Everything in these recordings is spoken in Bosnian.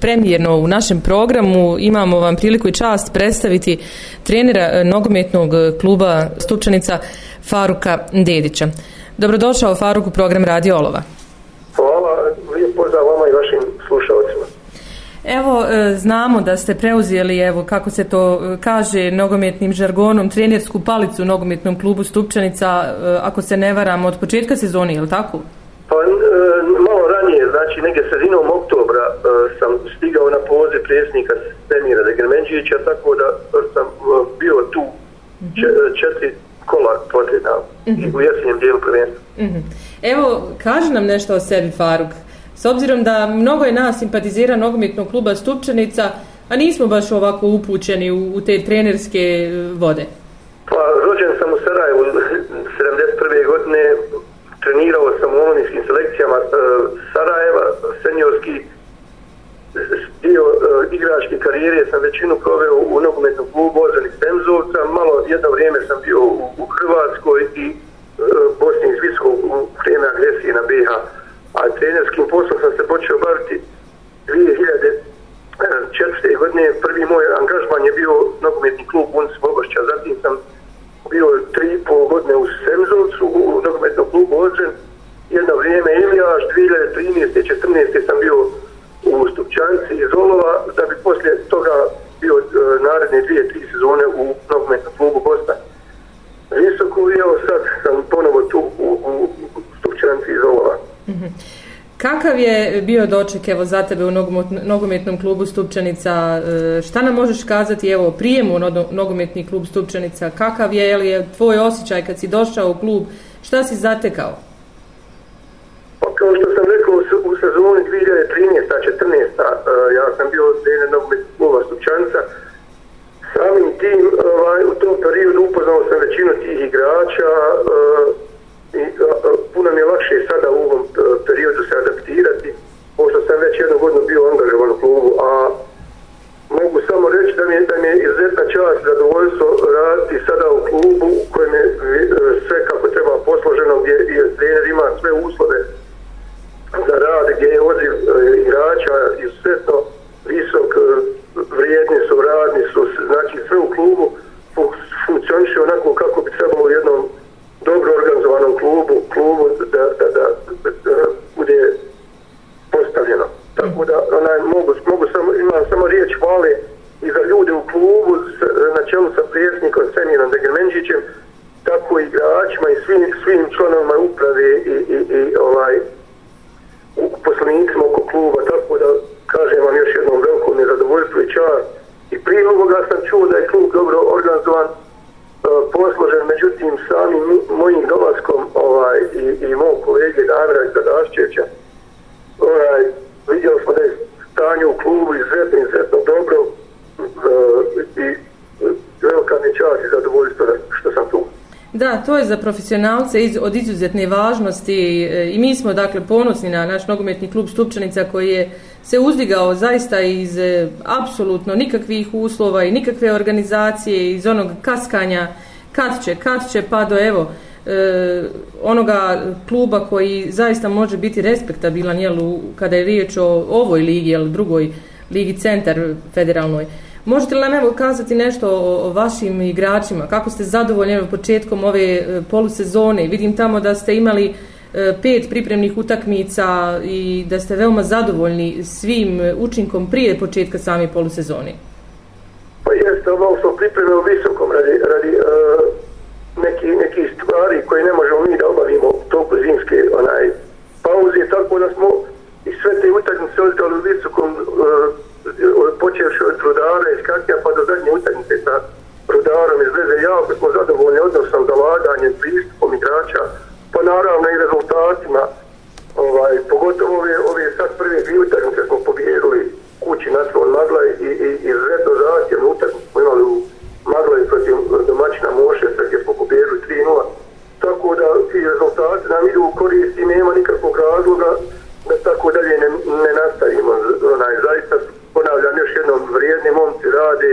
premijerno u našem programu imamo vam priliku i čast predstaviti trenera nogometnog kluba Stupčanica Faruka Dedića. Dobrodošao Faruk u program Radio Olova. Hvala, lijep pozdrav vama i vašim slušalcima. Evo, e, znamo da ste preuzeli, evo, kako se to e, kaže, nogometnim žargonom, trenersku palicu u nogometnom klubu Stupčanica, e, ako se ne varam, od početka sezoni, je li tako? Pa, znači, negdje sredinom oktobra sam stigao na poziv predsjednika Semira Degrmenđića, tako da sam bio tu četiri kola posljedna mm -hmm. u jesenjem dijelu prvenstva. Mm -hmm. Evo, kaži nam nešto o sebi, Faruk. S obzirom da mnogo je nas simpatizira nogometnog kluba Stupčanica, a nismo baš ovako upućeni u, u te trenerske e, vode. Pa, rođen sam u Sarajevu karijere sam većinu proveo u nogometnom klubu Ozani Stemzovca, malo jedno vrijeme sam bio u, u Hrvatskoj i e, Bosni i Viskog u vrijeme agresije na BiH a trenerskim poslom sam se počeo baviti 2004. godine. Prvi moj angažman je bio nogometni klub Unis Bogošća, zatim sam bio tri i pol godine u Semzovcu, u nogometnom klubu Ođen, jedno vrijeme Ilijaš, 2013. 14. sam bio u Stupčanci iz Olova, da bi poslije toga bio e, naredne dvije, tri sezone u nogometnom klubu Bosna. Visoko, evo sad sam ponovo tu u, u Stupčanci iz Olova. Mhm. Kakav je bio doček evo za tebe u nogometnom klubu Stupčanica? E, šta nam možeš kazati evo prijemu u nogometni klub Stupčanica? Kakav je, je li je tvoj osjećaj kad si došao u klub? Šta si zatekao? Pa kao što sam rekao u sezoni 2013-2014 e, ja sam bio trener nogometnog kluba Stupčanca. Samim tim ovaj, u tom periodu upoznao sam većinu tih igrača e, i puno mi je lakše sada u ovom e, periodu se adaptirati, pošto sam već jednu godinu bio angažovan u klubu, a mogu samo reći da mi je, da mi je izuzetna čast zadovoljstvo raditi sada u klubu u kojem je e, sve kako treba posloženo, gdje je trener ima sve uslove gdje je odziv e, igrača izuzetno visok, e, vrijedni su, radni su, znači sve u klubu funkcioniše onako kako bi trebalo u jednom dobro organizovanom klubu, klubu da, da, da, da bude postavljeno. Tako da onaj, mogu, mogu samo, imam samo riječ hvale i za ljude u klubu s, na čelu sa prijesnikom Semirom Degermenđićem, tako i igračima i svim, svim članovima uprave i, i, i ovaj poslanicima oko kluba, tako da kažem vam još jednom veliko nezadovoljstvo i čar. I prije ovoga sam čuo da je klub dobro organizovan, e, posložen, međutim samim mojim dolaskom ovaj, i, i mog kolege Damira iz Zadašćeća ovaj, vidjeli smo da je stanje u klubu iz izuzetno dobro uh, i velika mi čast i zadovoljstvo što sam tu. Da, to je za profesionalce iz, od izuzetne važnosti e, i mi smo dakle ponosni na naš nogometni klub Stupčanica koji je se uzdigao zaista iz e, apsolutno nikakvih uslova i nikakve organizacije iz onog kaskanja kad će, kad će pa do evo e, onoga kluba koji zaista može biti respektabilan jel, u, kada je riječ o ovoj ligi, jel, drugoj ligi centar federalnoj. Možete li nam evo kazati nešto o, o vašim igračima? Kako ste zadovoljni početkom ove e, polusezone? Vidim tamo da ste imali e, pet pripremnih utakmica i da ste veoma zadovoljni svim učinkom prije početka same polusezone. Pa jeste, ovo smo pripremili visokom radi, radi uh, neki, neki stvari koje ne možemo mi da obavimo toliko zimske onaj, pauze, tako da smo i sve te utakmice odigrali u visokom uh, počevši od Rudara iz Kakija pa do zadnje utakmice sa Rudarom iz zadovoljni odnosom, zalaganjem, pristupom igrača, pa naravno i rezultatima, ovaj, pogotovo ove, ove sad prve dvije utakmice smo pobjedili kući na svoj Magla i, i, i izuzetno zahtjevnu utakmicu smo imali u Magla i protiv domaćina Mošesa gdje smo pobjedili 3-0. Tako da ti rezultati nam idu u korist i nema nikakvog razloga da tako dalje ne, ne nastavimo. Onaj, zaista ponavljam još jednom, vrijedni momci rade,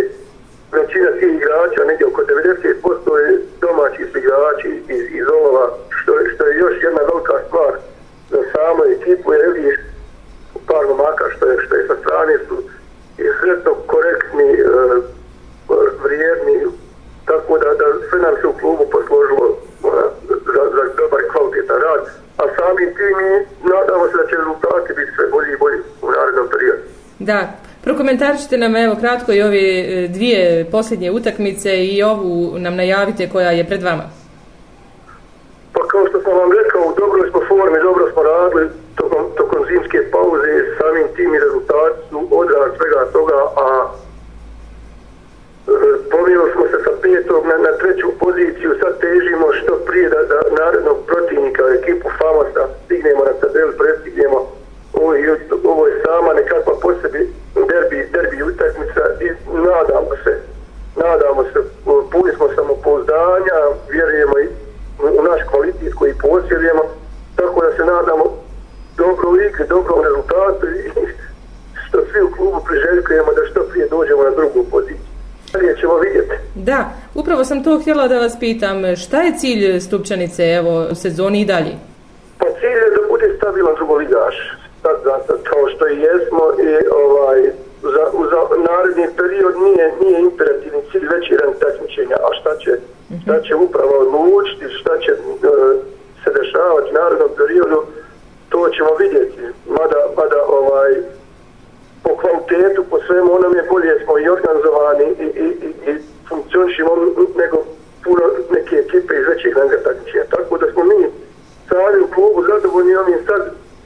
većina tih igrača, negdje oko 90% je domaći su igrači iz, iz Olova, što, što je još jedna velika stvar za samu ekipu, jer vidiš par momaka što je, što je sa strane su izredno korektni, e, vrijedni, tako da, da sve nam se u klubu posložilo ona, za, za dobar kvalitetan rad, a sami tim i nadamo se da će rezultati biti sve bolji i bolji u narednom periodu. Da, prokomentarišite nam evo kratko i ove e, dvije posljednje utakmice i ovu nam najavite koja je pred vama. Pa kao što sam vam rekao, u dobroj smo formi, dobro smo radili tokom, tokom zimske pauze, samim tim i rezultati su odraz svega toga, a e, pomijeli smo se sa petog na, na treću poziciju, sad težimo što prije da, da narednog protivnika, ekipu Famosa, stignemo na tabel prestignemo ovo, ovo je sama nekakva po sebi derbi, derbi utakmica i nadamo se, nadamo se, puni smo samopouzdanja, vjerujemo i u naš kvalitet koji posjedujemo, tako da se nadamo dobro igri, dobrom rezultatu i što svi u klubu priželjkujemo da što prije dođemo na drugu poziciju. Dalje ćemo vidjeti. Da, upravo sam to htjela da vas pitam, šta je cilj Stupčanice evo, u sezoni i dalje? Pa cilj je da bude stabilan drugoligaš, sad, sad, kao što i jesmo i ovaj, za, za naredni period nije, nije imperativni cilj već jedan takmičenja, a šta će, šta će upravo odlučiti, šta će uh, se dešavati u narednom periodu, to ćemo vidjeti. Mada, mada ovaj, po kvalitetu, po svemu onom je bolje smo i organizovani i, i, i, i funkcionišimo nego puno neke ekipe iz većih ranga takmičenja. Tako da smo mi sami u klubu zadovoljni ovim sad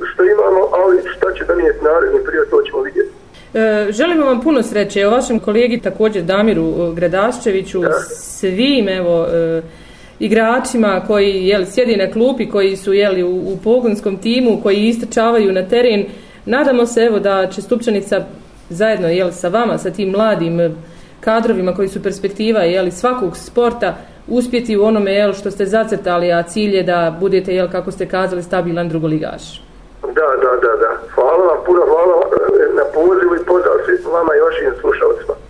što imamo, ali šta će da nije naredni period, to ćemo vidjeti. E, želimo vam puno sreće o vašem kolegi također Damiru e, Gradaščeviću, da. svim evo e, igračima koji jel, sjedi na klupi, koji su jeli, u, u pogonskom timu, koji istrčavaju na teren. Nadamo se evo da će Stupčanica zajedno jel, sa vama, sa tim mladim eh, kadrovima koji su perspektiva jel, svakog sporta uspjeti u onome jel, što ste zacrtali, a cilj je da budete, jel, kako ste kazali, stabilan drugoligaš. Da, da, da, da. Hvala vam, puno hvala eh, na pozivu i pozdrav svim vama i vašim slušalcima.